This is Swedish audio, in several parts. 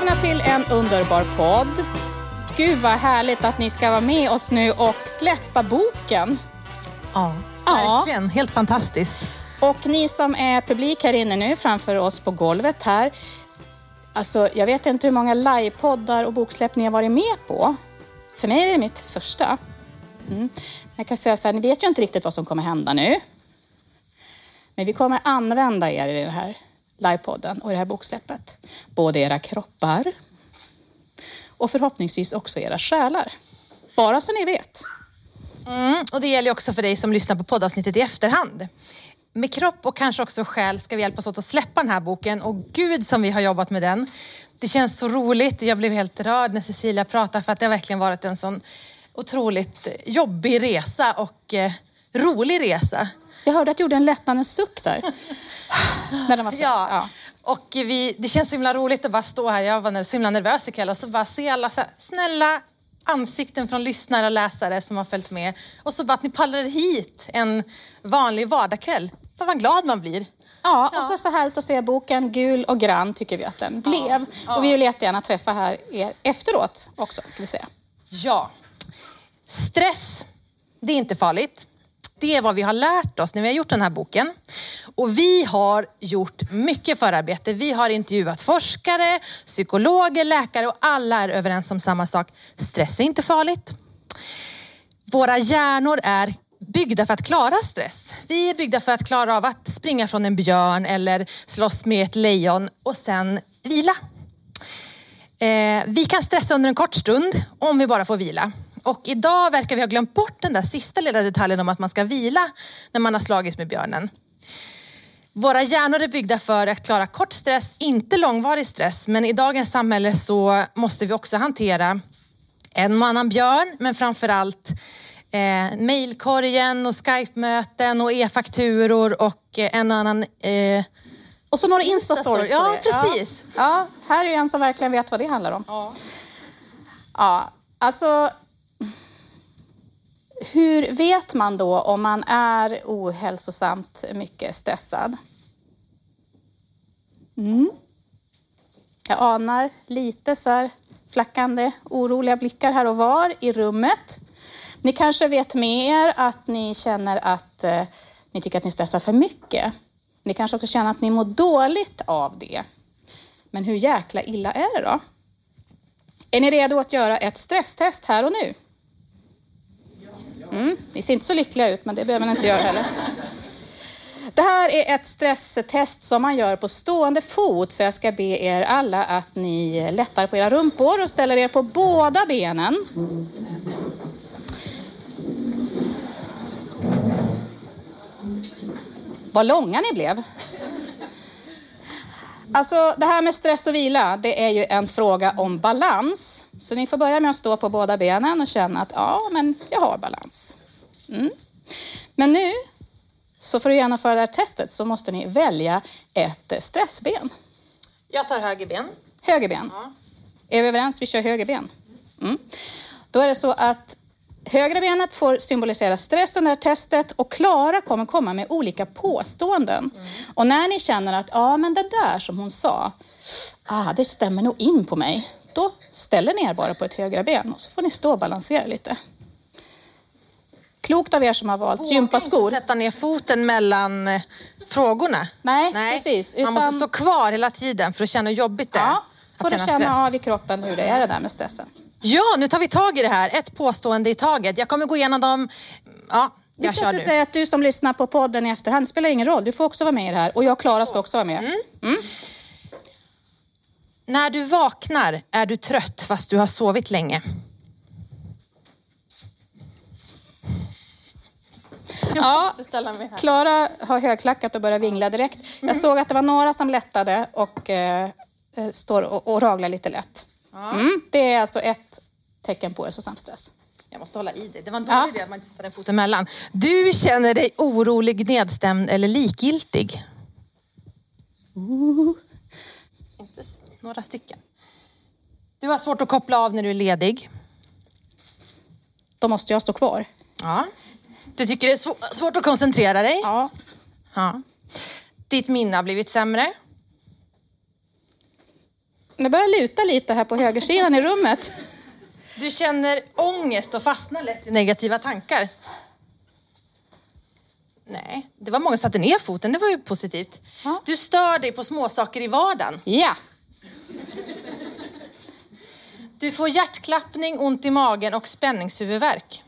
Välkomna till en underbar podd. Gud vad härligt att ni ska vara med oss nu och släppa boken. Ja, Ja. verkligen. Helt fantastiskt. Och ni som är publik här inne nu framför oss på golvet här. Alltså, jag vet inte hur många livepoddar och boksläpp ni har varit med på. För mig är det mitt första. Mm. Jag kan säga så här, ni vet ju inte riktigt vad som kommer hända nu. Men vi kommer använda er i den här livepodden och det här boksläppet. Både era kroppar och förhoppningsvis också era själar. Bara så ni vet. Mm, och det gäller också för dig som lyssnar på poddavsnittet i efterhand. Med kropp och kanske också själ ska vi hjälpas åt att släppa den här boken och gud som vi har jobbat med den. Det känns så roligt. Jag blev helt rörd när Cecilia pratade för att det har verkligen varit en sån otroligt jobbig resa och eh, rolig resa. Jag hörde att du gjorde en lättnadens suck där. När den var slut. Ja. Och vi, det känns så himla roligt att bara stå här. Jag var så himla nervös ikväll och så bara se alla så här snälla ansikten från lyssnare och läsare som har följt med. Och så bara att ni pallade hit en vanlig vardagskväll. Fan vad glad man blir. Ja, och så så härligt att se boken Gul och grann tycker vi att den blev. Och vi vill jättegärna träffa här er efteråt också, ska vi säga. Ja. Stress, det är inte farligt. Det är vad vi har lärt oss när vi har gjort den här boken. Och vi har gjort mycket förarbete. Vi har intervjuat forskare, psykologer, läkare och alla är överens om samma sak. Stress är inte farligt. Våra hjärnor är byggda för att klara stress. Vi är byggda för att klara av att springa från en björn eller slåss med ett lejon och sen vila. Eh, vi kan stressa under en kort stund om vi bara får vila. Och idag verkar vi ha glömt bort den där sista lilla detaljen om att man ska vila när man har slagits med björnen. Våra hjärnor är byggda för att klara kort stress, inte långvarig stress. Men i dagens samhälle så måste vi också hantera en och annan björn, men framförallt eh, mejlkorgen och Skype-möten och e-fakturor och eh, en och annan eh, Och så några Insta-stories på Ja, precis. Ja. ja, här är en som verkligen vet vad det handlar om. Ja, ja alltså... Hur vet man då om man är ohälsosamt mycket stressad? Mm. Jag anar lite så här flackande oroliga blickar här och var i rummet. Ni kanske vet med er att ni känner att eh, ni tycker att ni stressar för mycket. Ni kanske också känner att ni mår dåligt av det. Men hur jäkla illa är det då? Är ni redo att göra ett stresstest här och nu? Mm, ni ser inte så lyckliga ut, men det behöver ni inte göra heller. Det här är ett stresstest som man gör på stående fot, så jag ska be er alla att ni lättar på era rumpor och ställer er på båda benen. Vad långa ni blev. Alltså, det här med stress och vila, det är ju en fråga om balans. Så ni får börja med att stå på båda benen och känna att ja, men jag har balans. Mm. Men nu, så för att genomföra det här testet så måste ni välja ett stressben. Jag tar höger ben. Höger ben. Ja. Är vi överens? Vi kör höger ben. Mm. Då är det så att högra benet får symbolisera stress under testet och Klara kommer komma med olika påståenden. Mm. Och när ni känner att ja, men det där som hon sa, ah, det stämmer nog in på mig. Då ställer ni er bara på ett högra ben och så får ni stå och balansera lite. Klokt av er som har valt Våga gympaskor. inte sätta ner foten mellan eh, frågorna. Nej, precis. Man måste Utan- stå kvar hela tiden för att känna hur jobbigt det är. Ja, får att du känna känna stress. av i kroppen hur det är det där med stressen. Ja, nu tar vi tag i det här. Ett påstående i taget. Jag kommer gå igenom dem. Ja, Vi jag ska kör inte nu. säga att du som lyssnar på podden i efterhand, det spelar ingen roll. Du får också vara med i det här. Och jag och Klara ska också vara med. Mm. När du vaknar är du trött fast du har sovit länge. Ja. Klara har högklackat och börjar vingla direkt. Jag såg att det var några som lättade och eh, eh, står och, och raglar lite lätt. Mm, det är alltså ett tecken på hälsosam stress. Jag måste hålla i dig. Det var en Ja. dålig idé att man inte sätter en fot emellan. Du känner dig orolig, nedstämd eller likgiltig? Inte s- några stycken. Du har svårt att koppla av när du är ledig. Då måste jag stå kvar. Ja. Du tycker det är sv- svårt att koncentrera dig. Ja. Ja. Ditt minne har blivit sämre. det börjar luta lite här på högersidan i rummet. Du känner ångest och fastnar lätt i negativa tankar. Nej, det var många som satte ner foten. Det var ju positivt. Ja. Du stör dig på småsaker i vardagen. Ja, Du får hjärtklappning, ont i magen och spänningshuvudvärk.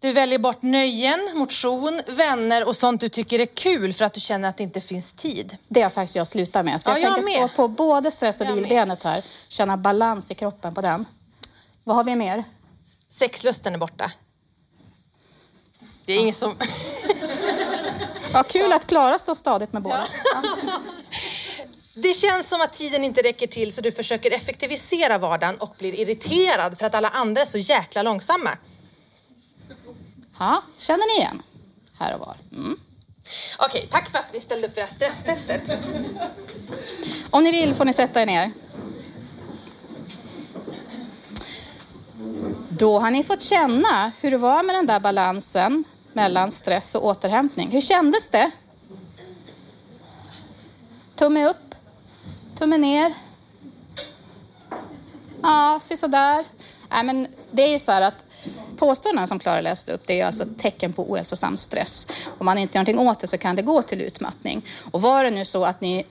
Du väljer bort nöjen, motion, vänner och sånt du tycker är kul för att du känner att det inte finns tid. det har faktiskt jag slutat med. Så Ja, jag jag tänker med. stå på både stress och Jag med. bilbenet här. Känna balans i kroppen på den. Vad har vi mer? Sexlusten är borta. Det är ingen som... Ja, kul att Klara står stadigt med båda. Det känns som att tiden inte räcker till så du försöker effektivisera vardagen och blir irriterad för att alla andra är så jäkla långsamma. Ja, känner ni igen? Här och var. Mm. Okej, tack för att ni ställde upp det här stresstestet. Om ni vill får ni sätta er ner. Då har ni fått känna hur det var med den där balansen mellan stress och återhämtning. Hur kändes det? Tumme upp, tumme ner. Ja, sådär. Nej, men det är ju så här att påståendena som Klara läste upp det är alltså tecken på ohälsosam stress. Om man inte gör någonting åt det så kan det gå till utmattning. Och var det nu så att ni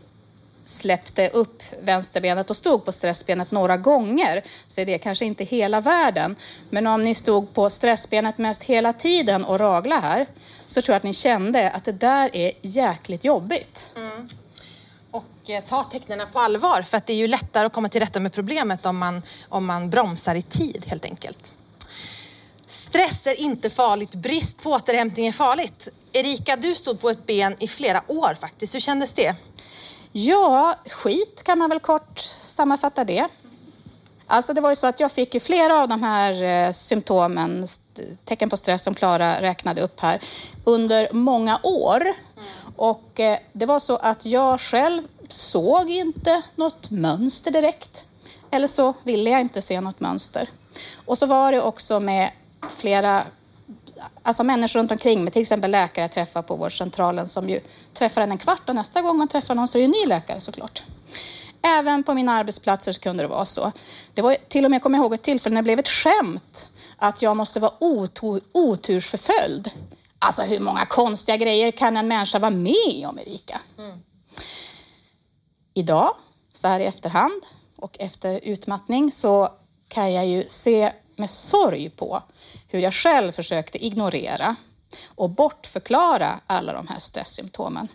släppte upp vänsterbenet och stod på stressbenet några gånger så är det kanske inte hela världen. Men om ni stod på stressbenet mest hela tiden och ragla här så tror jag att ni kände att det där är jäkligt jobbigt. Mm. Och eh, ta tecknen på allvar för att det är ju lättare att komma till rätta med problemet om man, om man bromsar i tid helt enkelt. Stress är inte farligt, brist på återhämtning är farligt. Erika, du stod på ett ben i flera år faktiskt. Hur kändes det? Ja, skit kan man väl kort sammanfatta det. Alltså det var ju så att jag fick ju flera av de här eh, symptomen, tecken på stress som Klara räknade upp här, under många år. Och eh, det var så att jag själv såg inte något mönster direkt. Eller så ville jag inte se något mönster. Och så var det också med flera alltså människor runt omkring mig, till exempel läkare jag träffar på vårdcentralen som ju träffar en en kvart och nästa gång man träffar någon så är det en ny läkare såklart. Även på mina arbetsplatser kunde det vara så. Det var till och med, kommer jag ihåg, ett tillfälle när det blev ett skämt att jag måste vara otur, otursförföljd. Alltså hur många konstiga grejer kan en människa vara med om, Erika? Idag, så här i efterhand och efter utmattning, så kan jag ju se med sorg på hur jag själv försökte ignorera och bortförklara alla de här stresssymptomen.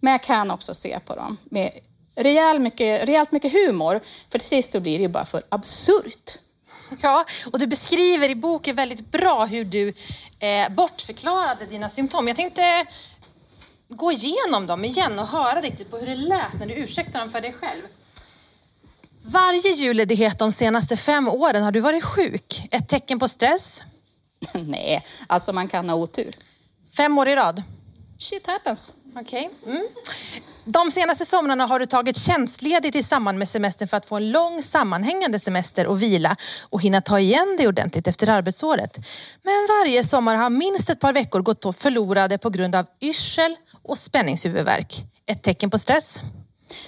Men jag kan också se på dem med rejäl mycket, rejält mycket humor, för till sist så blir det ju bara för absurt. Ja, och du beskriver i boken väldigt bra hur du eh, bortförklarade dina symptom. Jag tänkte gå igenom dem igen och höra riktigt på hur det lät när du ursäktade dem för dig själv. Varje julledighet de senaste fem åren har du varit sjuk. Ett tecken på stress. Nej, alltså man kan ha otur. Fem år i rad. Shit happens. Okej. Mm. De senaste somrarna har du tagit tjänstledigt i samband med semestern för att få en lång sammanhängande semester och vila och hinna ta igen det ordentligt efter arbetsåret. Men varje sommar har minst ett par veckor gått förlorade på grund av yrsel och spänningshuvudvärk. Ett tecken på stress.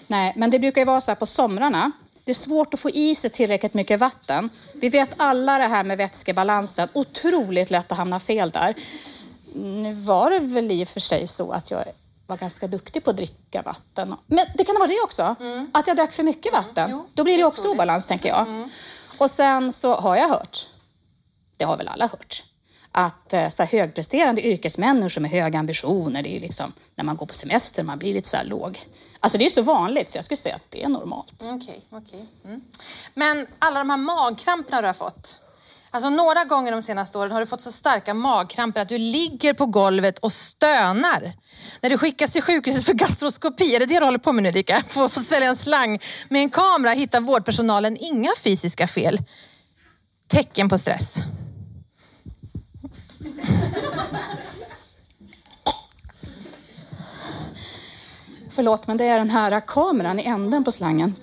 Nej, men det brukar ju vara så här på somrarna. Det är svårt att få i sig tillräckligt mycket vatten. Vi vet alla det här med vätskebalansen. Otroligt lätt att hamna fel där. Nu var det väl i och för sig så att jag var ganska duktig på att dricka vatten. Men det kan vara det också. Att jag drack för mycket vatten. Jo, Då blir det det också obalans, tänker jag. Och sen så har jag hört, det har väl alla hört, att eh, så högpresterande yrkesmänniskor med höga ambitioner, det är liksom när man går på semester, man blir lite så här låg. Alltså det är så vanligt så jag skulle säga att det är normalt. Mm, okej, okej. Mm. Men alla de här magkramperna du har fått. Alltså några gånger de senaste åren har du fått så starka magkramper att du ligger på golvet och stönar. När du skickas till sjukhuset för gastroskopi, är det det du håller på med nu Erika? Får få svälja en slang med en kamera hittar vårdpersonalen inga fysiska fel. Tecken på stress. Förlåt, men det är den här kameran i änden på slangen.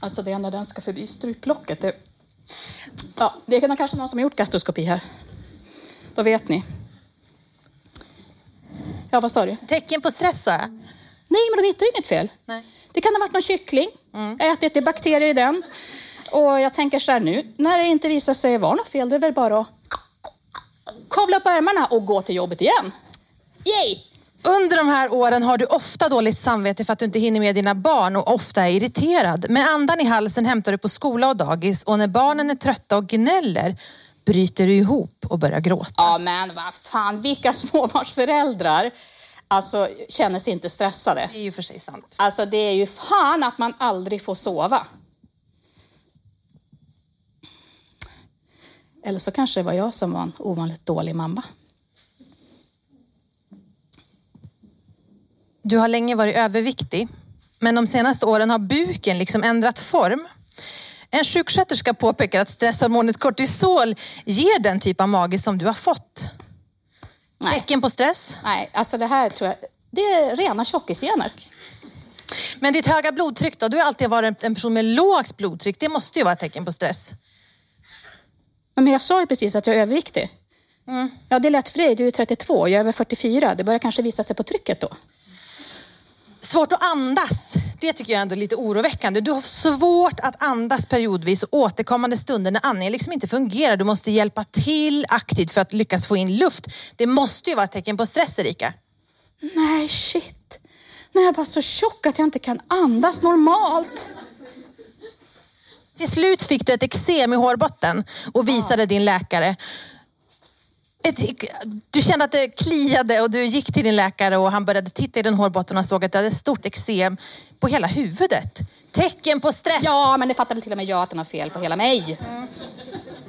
Alltså det är när den ska förbi struplocket. Det... Ja, det är kanske någon som har gjort gastroskopi här. Då vet ni. Ja, vad sa du? Tecken på stress sa jag. Nej, men de hittar ju inget fel. Nej. Det kan ha varit någon kyckling. Jag har ätit, det är bakterier i den. Och jag tänker så här nu, när det inte visar sig vara något fel, det är väl bara att kavla upp ärmarna och gå till jobbet igen. Yay! Under de här åren har du ofta dåligt samvete för att du inte hinner med dina barn och ofta är irriterad. Med andan i halsen hämtar du på skola och dagis och när barnen är trötta och gnäller bryter du ihop och börjar gråta. Ja, men vad fan, vilka småbarnsföräldrar alltså, känner sig inte stressade? Det är ju för sig sant. Alltså, det är ju fan att man aldrig får sova. Eller så kanske det var jag som var en ovanligt dålig mamma. Du har länge varit överviktig, men de senaste åren har buken liksom ändrat form. En sjuksköterska påpekar att stresshormonet kortisol ger den typ av mage som du har fått. Nej. Tecken på stress? Nej, alltså det här tror jag, det är rena tjockisgener. Men ditt höga blodtryck då? Du har alltid varit en person med lågt blodtryck. Det måste ju vara ett tecken på stress. Men jag sa ju precis att jag är överviktig. Ja, det är lätt för dig. Du är 32, jag är över 44. Det börjar kanske visa sig på trycket då. Svårt att andas, det tycker jag ändå är lite oroväckande. Du har svårt att andas periodvis återkommande stunder när andningen liksom inte fungerar. Du måste hjälpa till aktivt för att lyckas få in luft. Det måste ju vara ett tecken på stress, Erika. Nej, shit. Nu är jag bara så tjock att jag inte kan andas normalt. Till slut fick du ett eksem i hårbotten och visade din läkare. Ett, du kände att det kliade och du gick till din läkare och han började titta i din hårbotten och såg att du hade ett stort eksem på hela huvudet. Tecken på stress. Ja, men det fattar väl till och med jag att den har fel på hela mig.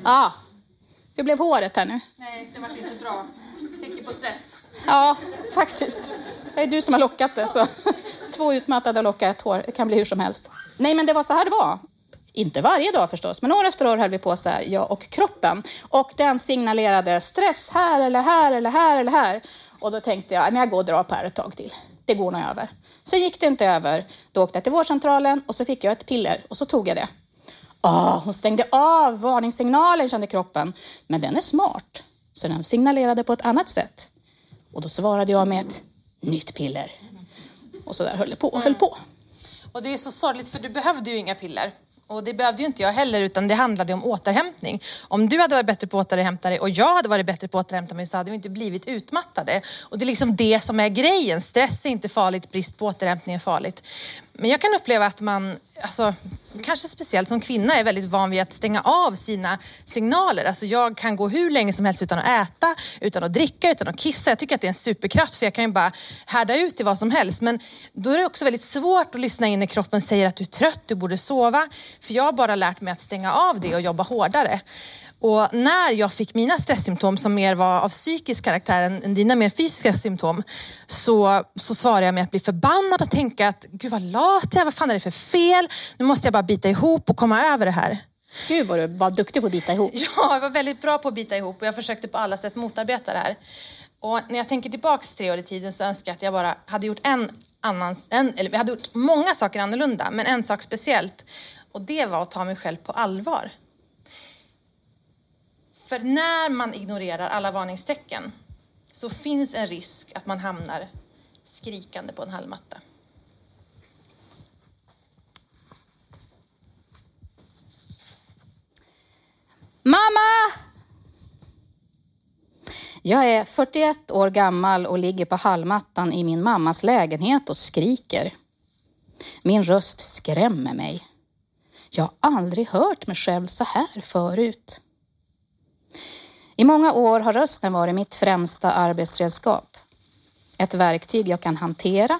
Ja. Hur blev håret här nu? Nej, det var inte bra. Tecken på stress. Ja, faktiskt. Det är du som har lockat det. Så. Två utmattade och locka ett hår. Det kan bli hur som helst. Nej, men det var så här det var. Inte varje dag förstås, men år efter år höll vi på så här, jag och kroppen. Och den signalerade stress här eller här eller här eller här. Och då tänkte jag, men jag går och drar på här ett tag till. Det går nog över. Så gick det inte över. Då åkte jag till vårdcentralen och så fick jag ett piller och så tog jag det. Ah, hon stängde av varningssignalen kände kroppen. Men den är smart, så den signalerade på ett annat sätt. Och då svarade jag med ett nytt piller. Och så där höll det på och höll på. Och det är så sorgligt för du behövde ju inga piller. Och det behövde ju inte jag heller utan det handlade om återhämtning. Om du hade varit bättre på att återhämta dig och jag hade varit bättre på att återhämta mig så hade vi inte blivit utmattade. Och det är liksom det som är grejen. Stress är inte farligt, brist på återhämtning är farligt. Men jag kan uppleva att man, alltså, kanske speciellt som kvinna, är väldigt van vid att stänga av sina signaler. Alltså jag kan gå hur länge som helst utan att äta, utan att dricka, utan att kissa. Jag tycker att det är en superkraft för jag kan ju bara härda ut i vad som helst. Men då är det också väldigt svårt att lyssna in när kroppen säger att du är trött, du borde sova. För jag har bara lärt mig att stänga av det och jobba hårdare. Och när jag fick mina stresssymptom som mer var av psykisk karaktär än dina mer fysiska symptom så, så svarade jag med att bli förbannad och tänka att gud vad lat jag är, vad fan är det för fel? Nu måste jag bara bita ihop och komma över det här. Gud vad du var duktig på att bita ihop. Ja, jag var väldigt bra på att bita ihop och jag försökte på alla sätt motarbeta det här. Och när jag tänker tillbaks tre år i tiden så önskar jag att jag bara hade gjort en annan, en, eller vi hade gjort många saker annorlunda, men en sak speciellt. Och det var att ta mig själv på allvar. För när man ignorerar alla varningstecken så finns en risk att man hamnar skrikande på en hallmatta. Mamma! Jag är 41 år gammal och ligger på hallmattan i min mammas lägenhet och skriker. Min röst skrämmer mig. Jag har aldrig hört mig själv så här förut. I många år har rösten varit mitt främsta arbetsredskap. Ett verktyg jag kan hantera,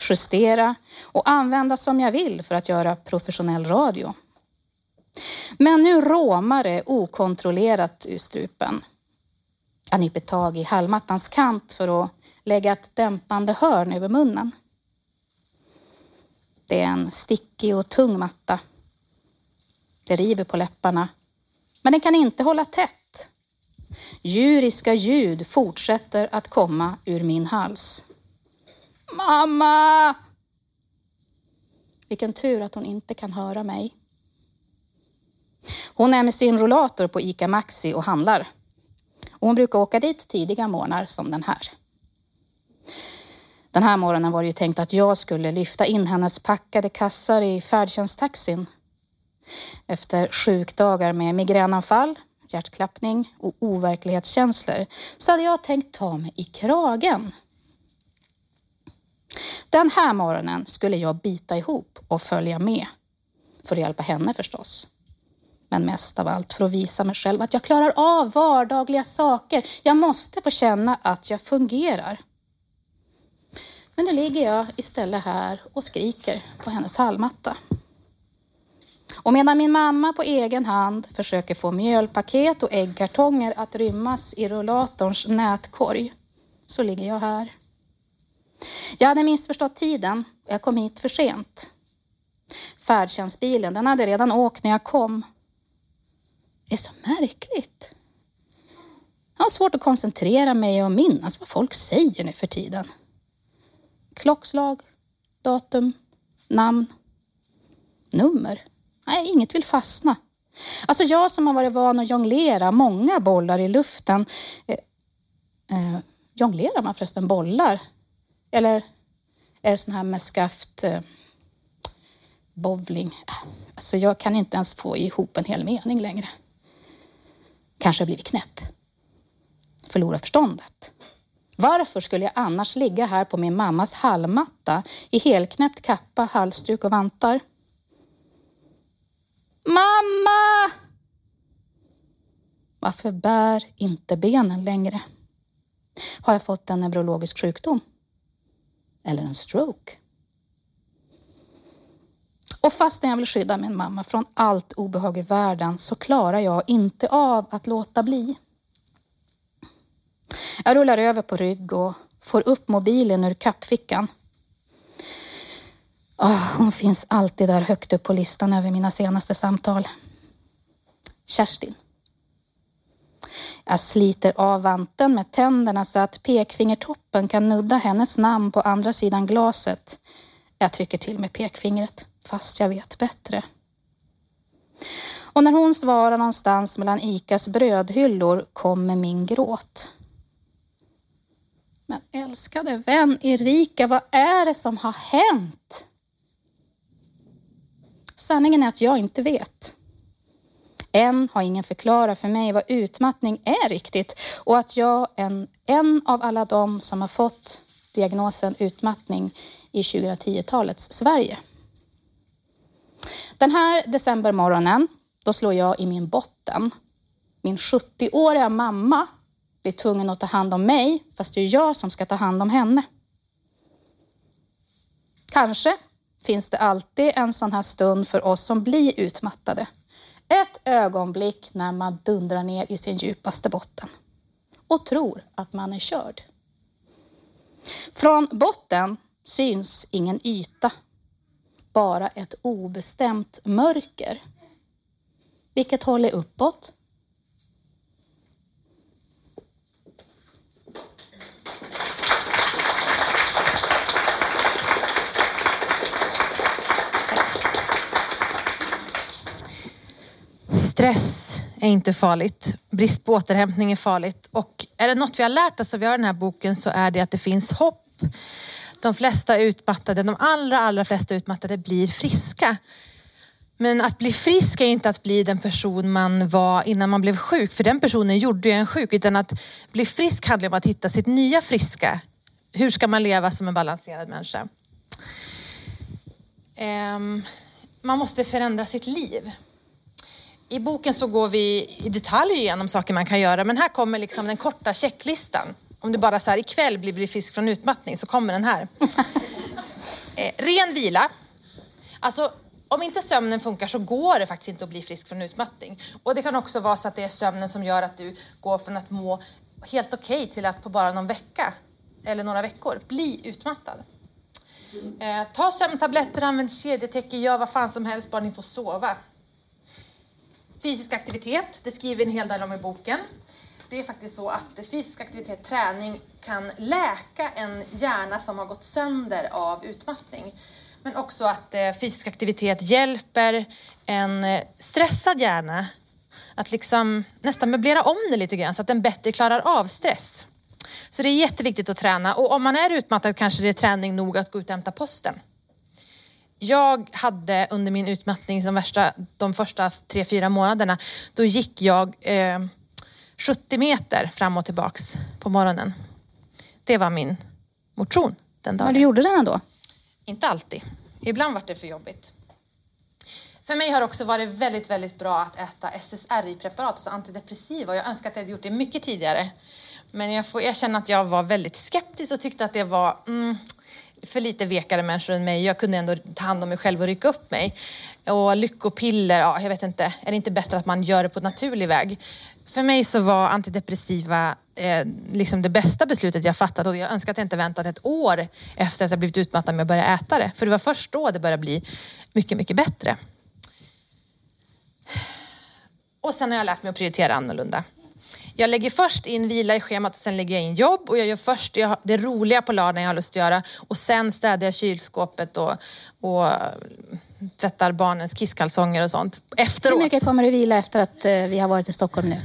justera och använda som jag vill för att göra professionell radio. Men nu råmar det okontrollerat ur strupen. Jag nyper tag i hallmattans kant för att lägga ett dämpande hörn över munnen. Det är en stickig och tung matta. Det river på läpparna, men den kan inte hålla tätt. Djuriska ljud fortsätter att komma ur min hals. Mamma! Vilken tur att hon inte kan höra mig. Hon är med sin rollator på ICA Maxi och handlar. Och hon brukar åka dit tidiga morgnar som den här. Den här morgonen var det ju tänkt att jag skulle lyfta in hennes packade kassar i färdtjänsttaxin. Efter sjukdagar med migränanfall, hjärtklappning och overklighetskänslor så hade jag tänkt ta mig i kragen. Den här morgonen skulle jag bita ihop och följa med. För att hjälpa henne förstås. Men mest av allt för att visa mig själv att jag klarar av vardagliga saker. Jag måste få känna att jag fungerar. Men nu ligger jag istället här och skriker på hennes hallmatta. Och medan min mamma på egen hand försöker få mjölpaket och äggkartonger att rymmas i rullatorns nätkorg så ligger jag här. Jag hade missförstått tiden och jag kom hit för sent. Färdtjänstbilen den hade redan åkt när jag kom. Det är så märkligt. Jag har svårt att koncentrera mig och minnas vad folk säger nu för tiden. Klockslag, datum, namn, nummer. Nej, inget vill fastna. Alltså jag som har varit van att jonglera många bollar i luften. Eh, eh, jonglerar man förresten bollar? Eller är det sån här med skaft eh, bowling? Alltså jag kan inte ens få ihop en hel mening längre. Kanske har blivit knäpp. Förlorar förståndet. Varför skulle jag annars ligga här på min mammas hallmatta i helknäppt kappa, halsduk och vantar? Mamma! Varför bär inte benen längre? Har jag fått en neurologisk sjukdom? Eller en stroke? Och fastän jag vill skydda min mamma från allt obehag i världen så klarar jag inte av att låta bli. Jag rullar över på rygg och får upp mobilen ur kappfickan. Oh, hon finns alltid där högt upp på listan över mina senaste samtal. Kerstin. Jag sliter av vanten med tänderna så att pekfingertoppen kan nudda hennes namn på andra sidan glaset. Jag trycker till med pekfingret, fast jag vet bättre. Och när hon svarar någonstans mellan Icas brödhyllor kommer min gråt. Men älskade vän Erika, vad är det som har hänt? Sanningen är att jag inte vet. Än har ingen förklarat för mig vad utmattning är riktigt och att jag är en, en av alla dem som har fått diagnosen utmattning i 2010-talets Sverige. Den här decembermorgonen, då slår jag i min botten. Min 70-åriga mamma blir tvungen att ta hand om mig, fast det är jag som ska ta hand om henne. Kanske finns det alltid en sån här stund för oss som blir utmattade. Ett ögonblick när man dundrar ner i sin djupaste botten och tror att man är körd. Från botten syns ingen yta, bara ett obestämt mörker. Vilket håller uppåt Stress är inte farligt. Brist på återhämtning är farligt. Och är det något vi har lärt oss av den här boken så är det att det finns hopp. De flesta utmattade, de allra, allra flesta utmattade blir friska. Men att bli frisk är inte att bli den person man var innan man blev sjuk, för den personen gjorde ju en sjuk. Utan att bli frisk handlar om att hitta sitt nya friska. Hur ska man leva som en balanserad människa? Um, man måste förändra sitt liv. I boken så går vi i detalj igenom saker man kan göra, men här kommer liksom den korta checklistan. Om du bara så här, ikväll blir du frisk från utmattning så kommer den här. eh, ren vila. Alltså, om inte sömnen funkar så går det faktiskt inte att bli frisk från utmattning. Och det kan också vara så att det är sömnen som gör att du går från att må helt okej okay till att på bara någon vecka eller några veckor bli utmattad. Eh, ta sömntabletter, använd kedjetäcke, gör vad fan som helst bara ni får sova. Fysisk aktivitet, det skriver en hel del om i boken. Det är faktiskt så att fysisk aktivitet, träning, kan läka en hjärna som har gått sönder av utmattning. Men också att eh, fysisk aktivitet hjälper en eh, stressad hjärna att liksom nästan möblera om det lite grann så att den bättre klarar av stress. Så det är jätteviktigt att träna och om man är utmattad kanske det är träning nog att gå ut och hämta posten. Jag hade under min utmattning som värsta, de första tre, fyra månaderna, då gick jag eh, 70 meter fram och tillbaks på morgonen. Det var min motion den dagen. Men du gjorde den ändå? Inte alltid. Ibland var det för jobbigt. För mig har det också varit väldigt, väldigt bra att äta SSRI-preparat, alltså antidepressiva. Jag önskar att jag hade gjort det mycket tidigare. Men jag får erkänna att jag var väldigt skeptisk och tyckte att det var mm, för lite vekare människor än mig. Jag kunde ändå ta hand om mig själv och rycka upp mig. Och lyckopiller, ja, jag vet inte. Är det inte bättre att man gör det på naturlig väg? För mig så var antidepressiva eh, liksom det bästa beslutet jag fattat och jag önskar att jag inte väntat ett år efter att jag blivit utmattad med att börja äta det. För det var först då det började bli mycket, mycket bättre. Och sen har jag lärt mig att prioritera annorlunda. Jag lägger först in vila i schemat och sen lägger jag in jobb och jag gör först det roliga på lördagen jag har lust att göra och sen städar jag kylskåpet och, och tvättar barnens kisskalsonger och sånt efteråt. Hur mycket kommer du vila efter att eh, vi har varit i Stockholm nu?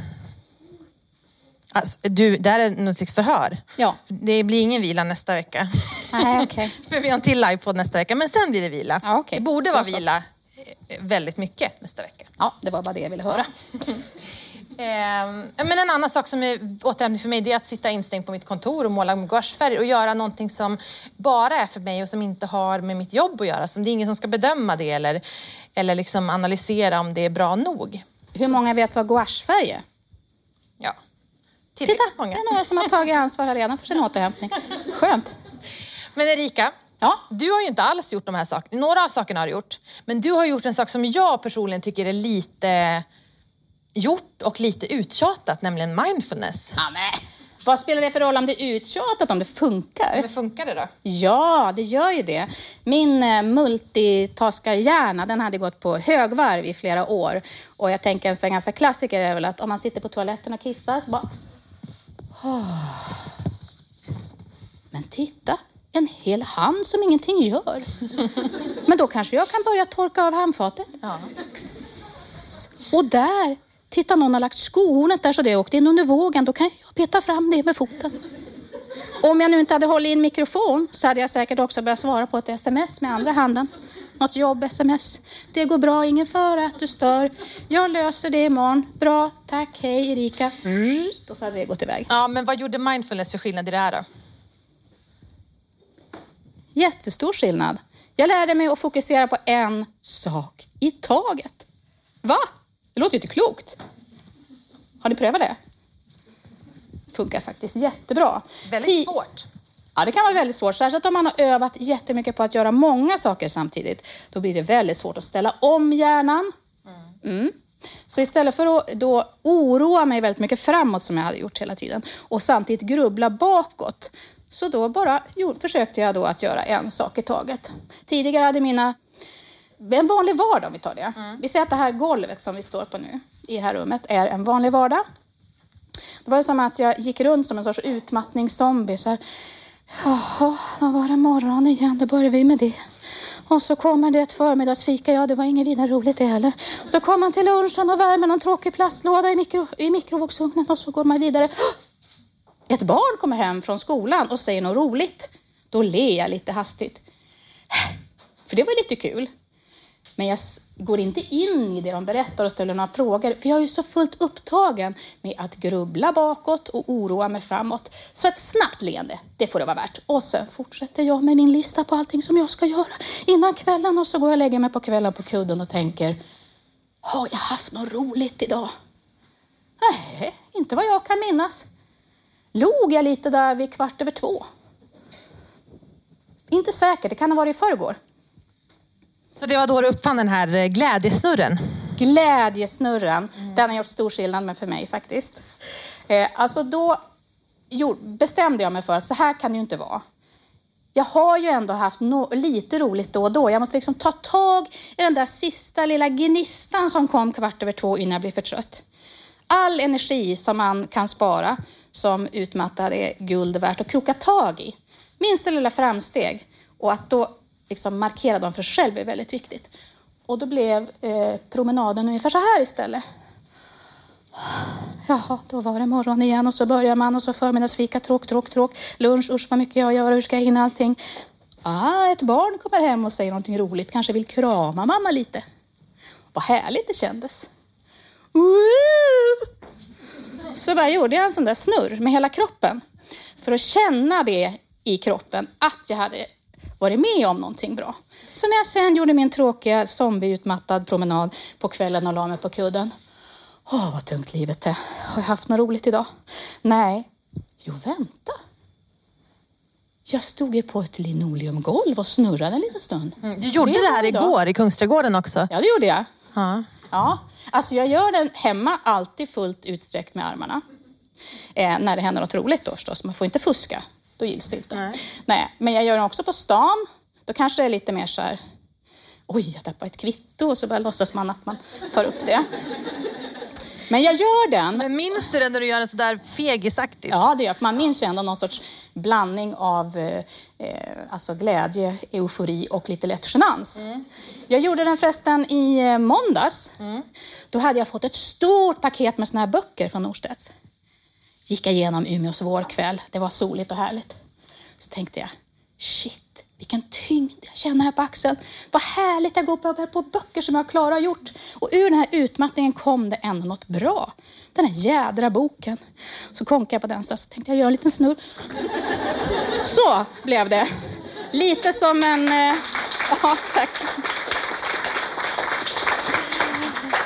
Alltså, du, det här är något slags förhör. Ja. Det blir ingen vila nästa vecka. Nej, okay. För vi har en till livepodd nästa vecka, men sen blir det vila. Ja, okay. Det borde vara vila eh, väldigt mycket nästa vecka. Ja, det var bara det jag ville höra. Ehm, men en annan sak som är återhämtning för mig det är att sitta instängd på mitt kontor och måla med gouachefärg och göra någonting som bara är för mig och som inte har med mitt jobb att göra. Som det är ingen som ska bedöma det eller, eller liksom analysera om det är bra nog. Hur många vet vad gouachefärg är? Ja, Titta, många. det är några som har tagit ansvar redan för sin återhämtning. Skönt. Men Erika, ja? du har ju inte alls gjort de här sakerna. Några av sakerna har du gjort. Men du har gjort en sak som jag personligen tycker är lite gjort och lite uttjatat, nämligen mindfulness. Ja, Vad spelar det för roll om det är uttjatat, om det funkar? Men funkar det då? Ja, det gör ju det. Min eh, multitaskarhjärna, den hade gått på högvarv i flera år. Och jag tänker en ganska klassiker är väl att om man sitter på toaletten och kissar så bara... Men titta, en hel hand som ingenting gör. Men då kanske jag kan börja torka av handfatet. Ja. Och där Titta, någon har lagt skohornet där så det åkte in under vågen. Då kan jag peta fram det med foten. Om jag nu inte hade hållit i en mikrofon så hade jag säkert också börjat svara på ett sms med andra handen. Något jobb-sms. Det går bra, ingen fara att du stör. Jag löser det imorgon. Bra, tack, hej Erika. Och så hade det gått iväg. Ja, men vad gjorde mindfulness för skillnad i det här då? Jättestor skillnad. Jag lärde mig att fokusera på en sak i taget. Va? Det låter ju inte klokt. Har ni prövat det? Funkar faktiskt jättebra. Väldigt svårt. Ja, det kan vara väldigt svårt. Särskilt om man har övat jättemycket på att göra många saker samtidigt. Då blir det väldigt svårt att ställa om hjärnan. Mm. Så istället för att då oroa mig väldigt mycket framåt som jag hade gjort hela tiden och samtidigt grubbla bakåt så då bara jo, försökte jag då att göra en sak i taget. Tidigare hade mina en vanlig vardag om vi tar det. Mm. Vi säger att det här golvet som vi står på nu i det här rummet är en vanlig vardag. Då var det som att jag gick runt som en sorts utmattningszombie. Så här, Jaha, då var det morgon igen, då börjar vi med det. Och så kommer det ett förmiddagsfika, ja det var inget vidare roligt det heller. Så kommer man till lunchen och värmer någon tråkig plastlåda i, mikro, i mikrovågsugnen och så går man vidare. Ett barn kommer hem från skolan och säger något roligt. Då ler jag lite hastigt. För det var lite kul. Men jag går inte in i det de berättar och ställer några frågor, för jag är så fullt upptagen med att grubbla bakåt och oroa mig framåt. Så ett snabbt leende, det får det vara värt. Och sen fortsätter jag med min lista på allting som jag ska göra innan kvällen och så går jag och lägger mig på kvällen på kudden och tänker, har jag haft något roligt idag? Nej, inte vad jag kan minnas. Log jag lite där vid kvart över två? Inte säkert, det kan ha varit i förrgår. Så det var då du uppfann den här eh, glädjesnurren? Glädjesnurren, mm. den har gjort stor skillnad med för mig faktiskt. Eh, alltså då bestämde jag mig för att så här kan det ju inte vara. Jag har ju ändå haft no lite roligt då och då. Jag måste liksom ta tag i den där sista lilla gnistan som kom kvart över två innan jag blev för trött. All energi som man kan spara som utmattad är guld värt att kroka tag i. Minsta lilla framsteg. Och att då liksom markera dem för sig själv är väldigt viktigt. Och då blev eh, promenaden ungefär så här istället. Jaha, då var det morgon igen och så börjar man och så förmiddagsfika, tråk, tråk, tråk. Lunch, usch vad mycket jag har att göra, hur ska jag hinna allting? Ah, ett barn kommer hem och säger någonting roligt, kanske vill krama mamma lite. Vad härligt det kändes. Woo! Så bara gjorde jag en sån där snurr med hela kroppen för att känna det i kroppen, att jag hade varit med om någonting bra. Så när jag sen gjorde min tråkiga zombieutmattad promenad på kvällen och la mig på kudden. Åh, vad tungt livet är. Har jag haft något roligt idag? Nej. Jo, vänta. Jag stod ju på ett linoleumgolv och snurrade en liten stund. Mm, du gjorde Det det, här idag. igår i Kungsträdgården också. Ja, det gjorde jag. Ja. Ja, alltså jag gör den hemma alltid fullt utsträckt med armarna. Eh, när det händer något roligt då förstås. Man får inte fuska. Då gills det inte. Nej. Nej, men jag gör den också på stan. Då kanske det är lite mer så här. Oj, jag tappade ett kvitto och så bara låtsas man att man tar upp det. Men jag gör den. Men minns du det när du gör det sådär fegisaktigt? Ja, det gör jag. För man minns ju ändå någon sorts blandning av eh, eh, alltså glädje, eufori och lite lätt genans. Jag gjorde den förresten i eh, måndags. Då hade jag fått ett stort paket med såna här böcker från Norstedts. Gick jag igenom Umeås vårkväll. Det var soligt och härligt. Så tänkte jag, shit, vilken tyngd jag känner här på axeln. Vad härligt jag går på, på böcker som jag klarar och gjort. Och ur den här utmattningen kom det ändå något bra. Den här jädra boken. Så konkade jag på den så tänkte jag göra en liten snurr. Så blev det. Lite som en... Eh, ja, tack.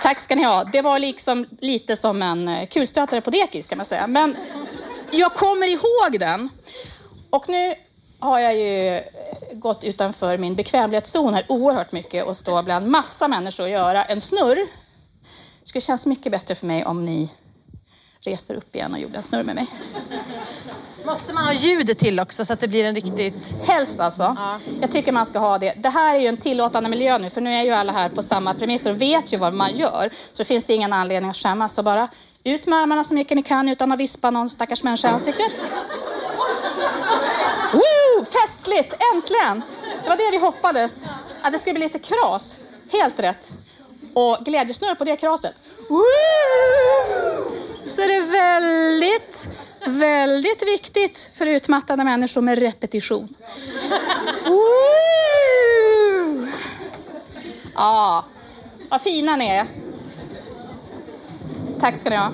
Tack ska ni ha. Det var liksom lite som en eh, kulstötare på dekis kan man säga. Men jag kommer ihåg den. Och nu har jag ju eh, gått utanför min bekvämlighetszon här oerhört mycket och stå bland massa människor och göra en snurr. Det skulle kännas mycket bättre för mig om ni reser upp igen och gjorde en snurr med mig. Måste man ha ljudet till också så att det blir en riktigt... Helst alltså. Jag tycker man ska ha det. Det här är ju en tillåtande miljö nu för nu är ju alla här på samma premisser och vet ju vad man gör. Så finns det ingen anledning att skämmas. Så bara ut med armarna så mycket ni kan utan att vispa någon stackars människa i ansiktet. Woo! Festligt! Äntligen! Det var det vi hoppades. Att det skulle bli lite kras. Helt rätt. Och glädjesnurr på det kraset. Woo! Så är det väldigt, väldigt viktigt för utmattade människor med repetition. Woo! Ja, vad fina ni är. Tack ska ni ha.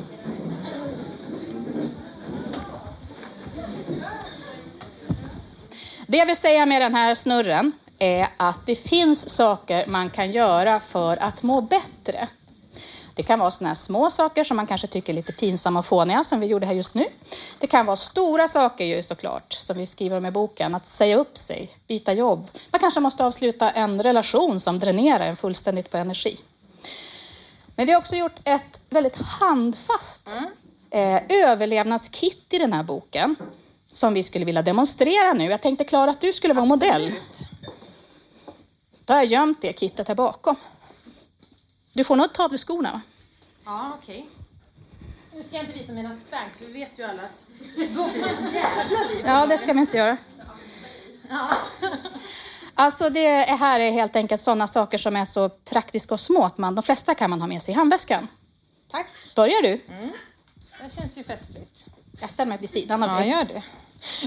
Det jag vill säga med den här snurren är att det finns saker man kan göra för att må bättre. Det kan vara såna små saker som man kanske tycker är lite pinsamma och fåniga, som vi gjorde här just nu. Det kan vara stora saker ju såklart, som vi skriver om i boken. Att säga upp sig, byta jobb. Man kanske måste avsluta en relation som dränerar en fullständigt på energi. Men vi har också gjort ett väldigt handfast eh, överlevnadskit i den här boken som vi skulle vilja demonstrera nu. Jag tänkte Klara att du skulle vara modell. Då har jag gömt det kittet här bakom. Du får nog ta av dig skorna. Va? Ja, okej. Nu ska jag inte visa mina spanks för vi vet ju alla att då blir det jävla. Ja, det ska vi inte göra. Alltså det är här är helt enkelt sådana saker som är så praktiska och små att man, de flesta kan man ha med sig i handväskan. Tack. Börjar du? Det känns ju festligt. Jag ställer mig vid sidan av Ja, dig. gör det.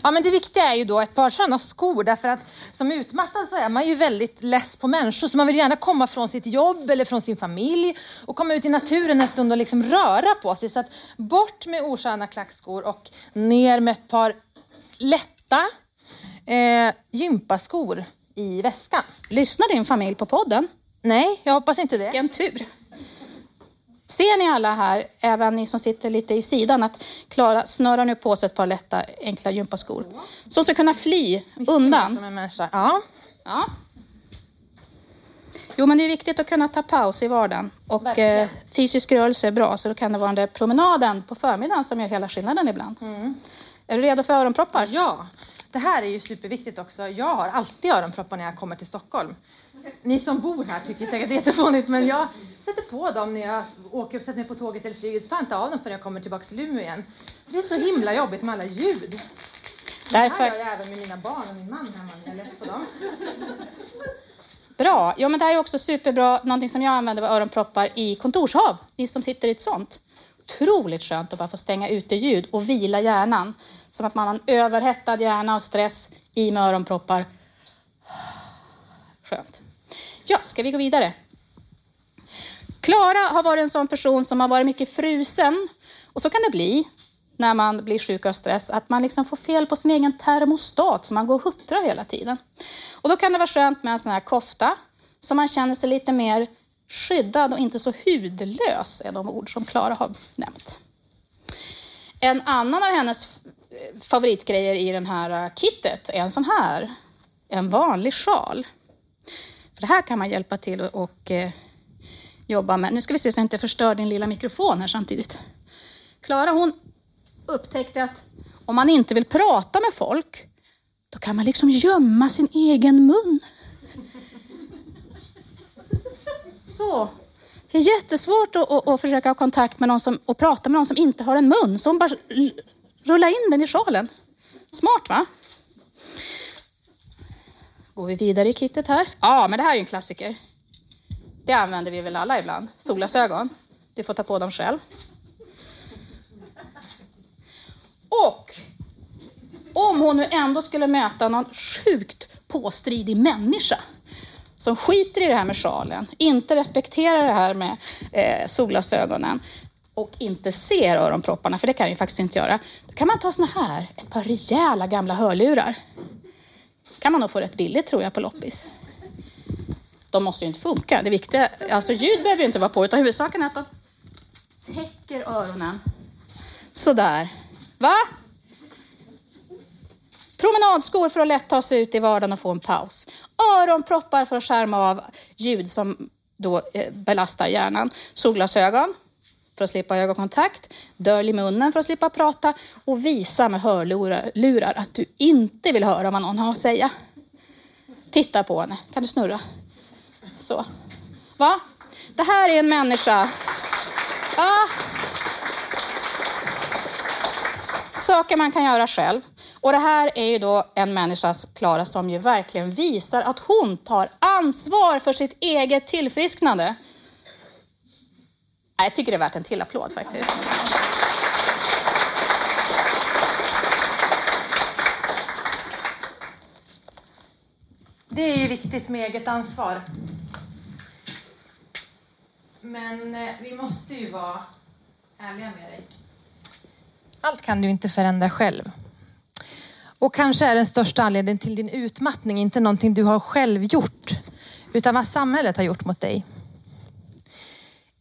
Ja, men det viktiga är ju då ett par sådana skor därför att som utmattad så är man ju väldigt less på människor så man vill gärna komma från sitt jobb eller från sin familj och komma ut i naturen en stund och liksom röra på sig. Så att bort med osköna klackskor och ner med ett par lätta eh, gympaskor i väskan. Lyssnar din familj på podden? Nej, jag hoppas inte det. Vilken tur. Ser ni alla här, även ni som sitter lite i sidan, att Klara snörar nu på sig ett par lätta enkla gympaskor. Så hon ska kunna fly undan. Som en människa. Ja. Ja. Jo, men det är viktigt att kunna ta paus i vardagen. Och eh, fysisk rörelse är bra, så då kan det vara den där promenaden på förmiddagen som gör hela skillnaden ibland. Är du redo för öronproppar? Ja, det här är ju superviktigt också. Jag har alltid öronproppar när jag kommer till Stockholm. Ni som bor här tycker säkert det är jättefånigt men jag sätter på dem när jag åker och sätter mig på tåget eller flyget. Så tar jag inte av dem förrän jag kommer tillbaka till Umeå igen. Det är så himla jobbigt med alla ljud. Det här Därför, gör jag även med mina barn och min man hemma när jag är less på dem. bra. Jo, men det här är också superbra. Någonting som jag använder var öronproppar i kontorshav. Ni som sitter i ett sånt. otroligt skönt att bara få stänga ute ljud och vila hjärnan. Som att man har en överhettad hjärna och stress i med öronproppar. Skönt. Ja, ska vi gå vidare? Klara har varit en sån person som har varit mycket frusen. Och så kan det bli när man blir sjuk av stress, att man liksom får fel på sin egen termostat, så man går och huttrar hela tiden. Och då kan det vara skönt med en sån här kofta, så man känner sig lite mer skyddad och inte så hudlös, är de ord som Klara har nämnt. En annan av hennes favoritgrejer i den här äh, kittet är en sån här, en vanlig sjal. För det här kan man hjälpa till och, eh, jobba med. Nu ska vi se så jag inte förstör din lilla mikrofon här samtidigt. Klara hon upptäckte att om man inte vill prata med folk, då kan man liksom gömma sin egen mun. Så. Det är jättesvårt att, att, att försöka ha kontakt med någon som, och prata med någon som inte har en mun. Så hon bara rullar in den i sjalen. Smart va? Går vi vidare i kittet här. Ja, men det här är ju en klassiker. Det använder vi väl alla ibland. Solglasögon. Du får ta på dem själv. Och om hon nu ändå skulle möta någon sjukt påstridig människa som skiter i det här med sjalen, inte respekterar det här med eh, solglasögonen och inte ser öronpropparna, för det kan den ju faktiskt inte göra. Då kan man ta såna här, ett par rejäla gamla hörlurar. kan man nog få rätt billigt tror jag på loppis. De måste ju inte funka. Det viktiga, alltså ljud behöver inte vara på, utan huvudsaken är att de täcker öronen. Sådär. Va? Promenadskor för att lätt ta sig ut i vardagen och få en paus. Öronproppar för att skärma av ljud som då eh, belastar hjärnan. Solglasögon för att slippa ögonkontakt. Dölj munnen för att slippa prata. Och visa med hörlurar att du inte vill höra vad någon har att säga. Titta på henne. Kan du snurra? Så. Va? Det här är en människa. Ja, Saker man kan göra själv. Och det här är ju då en människa, Klara, som ju verkligen visar att hon tar ansvar för sitt eget tillfrisknande. Jag tycker det är värt en till applåd faktiskt. Det är ju viktigt med eget ansvar. Men eh, vi måste ju vara ärliga med dig. Allt kan du inte förändra själv. Och kanske är den största anledningen till din utmattning inte någonting du har själv gjort, utan vad samhället har gjort mot dig.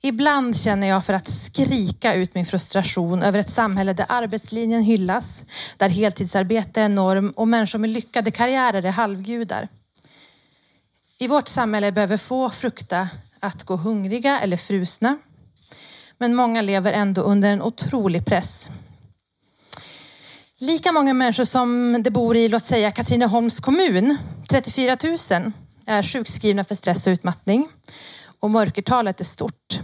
Ibland känner jag för att skrika ut min frustration över ett samhälle där arbetslinjen hyllas, där heltidsarbete är norm och människor med lyckade karriärer är halvgudar. I vårt samhälle behöver få frukta att gå hungriga eller frusna. Men många lever ändå under en otrolig press. Lika många människor som det bor i, låt säga Katrineholms kommun, 34 000, är sjukskrivna för stress och utmattning. Och mörkertalet är stort.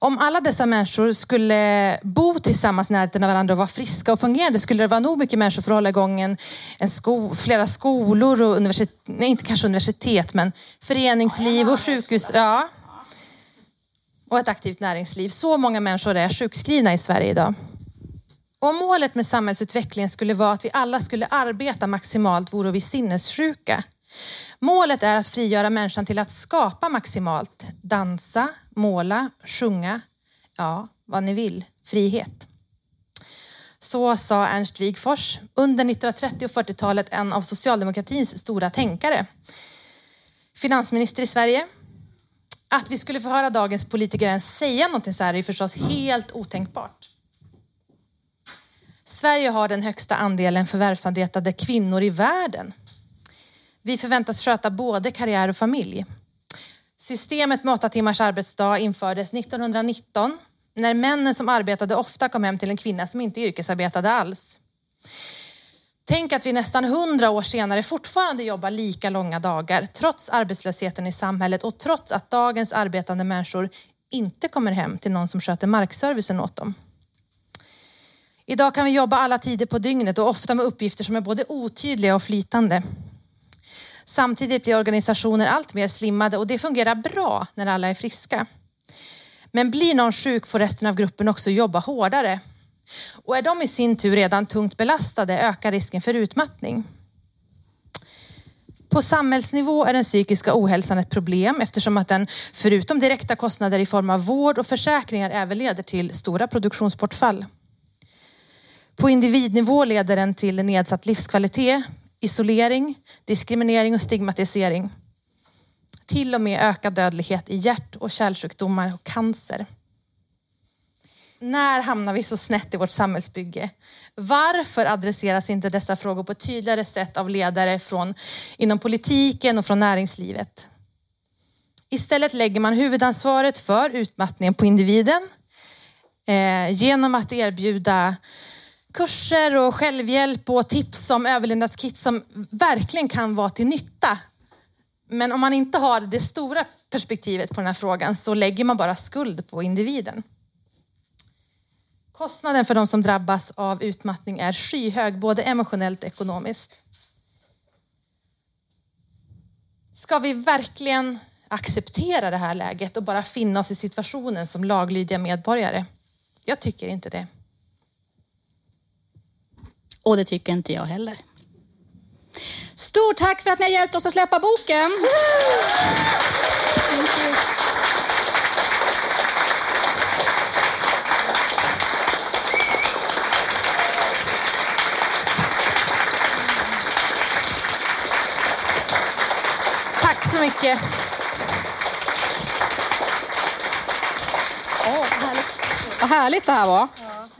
Om alla dessa människor skulle bo tillsammans närheten av varandra och vara friska och fungerande skulle det vara nog mycket människor för att hålla igång en, en sko, flera skolor och universitet, nej inte kanske universitet men föreningsliv och sjukhus. Ja. Och ett aktivt näringsliv. Så många människor är sjukskrivna i Sverige idag. Om målet med samhällsutvecklingen skulle vara att vi alla skulle arbeta maximalt vore vi sinnessjuka. Målet är att frigöra människan till att skapa maximalt. Dansa, måla, sjunga, ja, vad ni vill. Frihet. Så sa Ernst Wigforss, under 1930 och 40-talet en av socialdemokratins stora tänkare. Finansminister i Sverige. Att vi skulle få höra dagens politiker ens säga någonting så här är förstås helt otänkbart. Sverige har den högsta andelen förvärvsarbetande kvinnor i världen. Vi förväntas sköta både karriär och familj. Systemet med åtta timmars arbetsdag infördes 1919 när männen som arbetade ofta kom hem till en kvinna som inte yrkesarbetade alls. Tänk att vi nästan hundra år senare fortfarande jobbar lika långa dagar trots arbetslösheten i samhället och trots att dagens arbetande människor inte kommer hem till någon som sköter markservicen åt dem. Idag kan vi jobba alla tider på dygnet och ofta med uppgifter som är både otydliga och flytande. Samtidigt blir organisationer allt mer slimmade och det fungerar bra när alla är friska. Men blir någon sjuk får resten av gruppen också jobba hårdare. Och är de i sin tur redan tungt belastade ökar risken för utmattning. På samhällsnivå är den psykiska ohälsan ett problem eftersom att den förutom direkta kostnader i form av vård och försäkringar även leder till stora produktionsbortfall. På individnivå leder den till nedsatt livskvalitet, isolering, diskriminering och stigmatisering. Till och med ökad dödlighet i hjärt och kärlsjukdomar och cancer. När hamnar vi så snett i vårt samhällsbygge? Varför adresseras inte dessa frågor på ett tydligare sätt av ledare från, inom politiken och från näringslivet? Istället lägger man huvudansvaret för utmattningen på individen eh, genom att erbjuda kurser och självhjälp och tips om överlevnadskit som verkligen kan vara till nytta. Men om man inte har det stora perspektivet på den här frågan så lägger man bara skuld på individen. Kostnaden för de som drabbas av utmattning är skyhög, både emotionellt och ekonomiskt. Ska vi verkligen acceptera det här läget och bara finna oss i situationen som laglydiga medborgare? Jag tycker inte det. Och det tycker inte jag heller. Stort tack för att ni har hjälpt oss att släppa boken. Tack så mycket. Åh, vad härligt. Vad härligt det här var.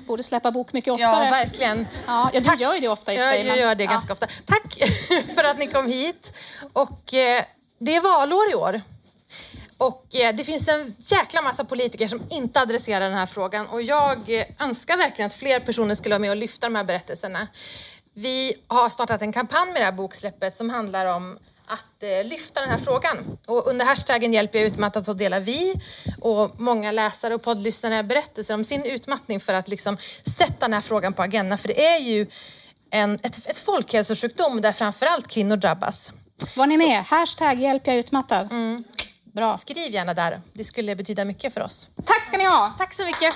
Borde släppa bok mycket oftare. Ja, verkligen. Ja, ja, du gör ju det ofta i och för sig. jag gör det ja. ganska ofta. Tack för att ni kom hit. Och eh, det är valår i år. Och eh, det finns en jäkla massa politiker som inte adresserar den här frågan och jag önskar verkligen att fler personer skulle vara med och lyfta de här berättelserna. Vi har startat en kampanj med det här boksläppet som handlar om att eh, lyfta den här frågan. Och under hashtaggen Hjälp jag utmattad så delar vi och många läsare och poddlyssnare berättelser om sin utmattning för att liksom sätta den här frågan på agendan. För det är ju en, ett, ett folkhälsosjukdom där framförallt kvinnor drabbas. Var ni med? Hashtag hjälp jag utmattad. Mm. Bra. Skriv gärna där, det skulle betyda mycket för oss. Tack ska ni ha. Tack så mycket!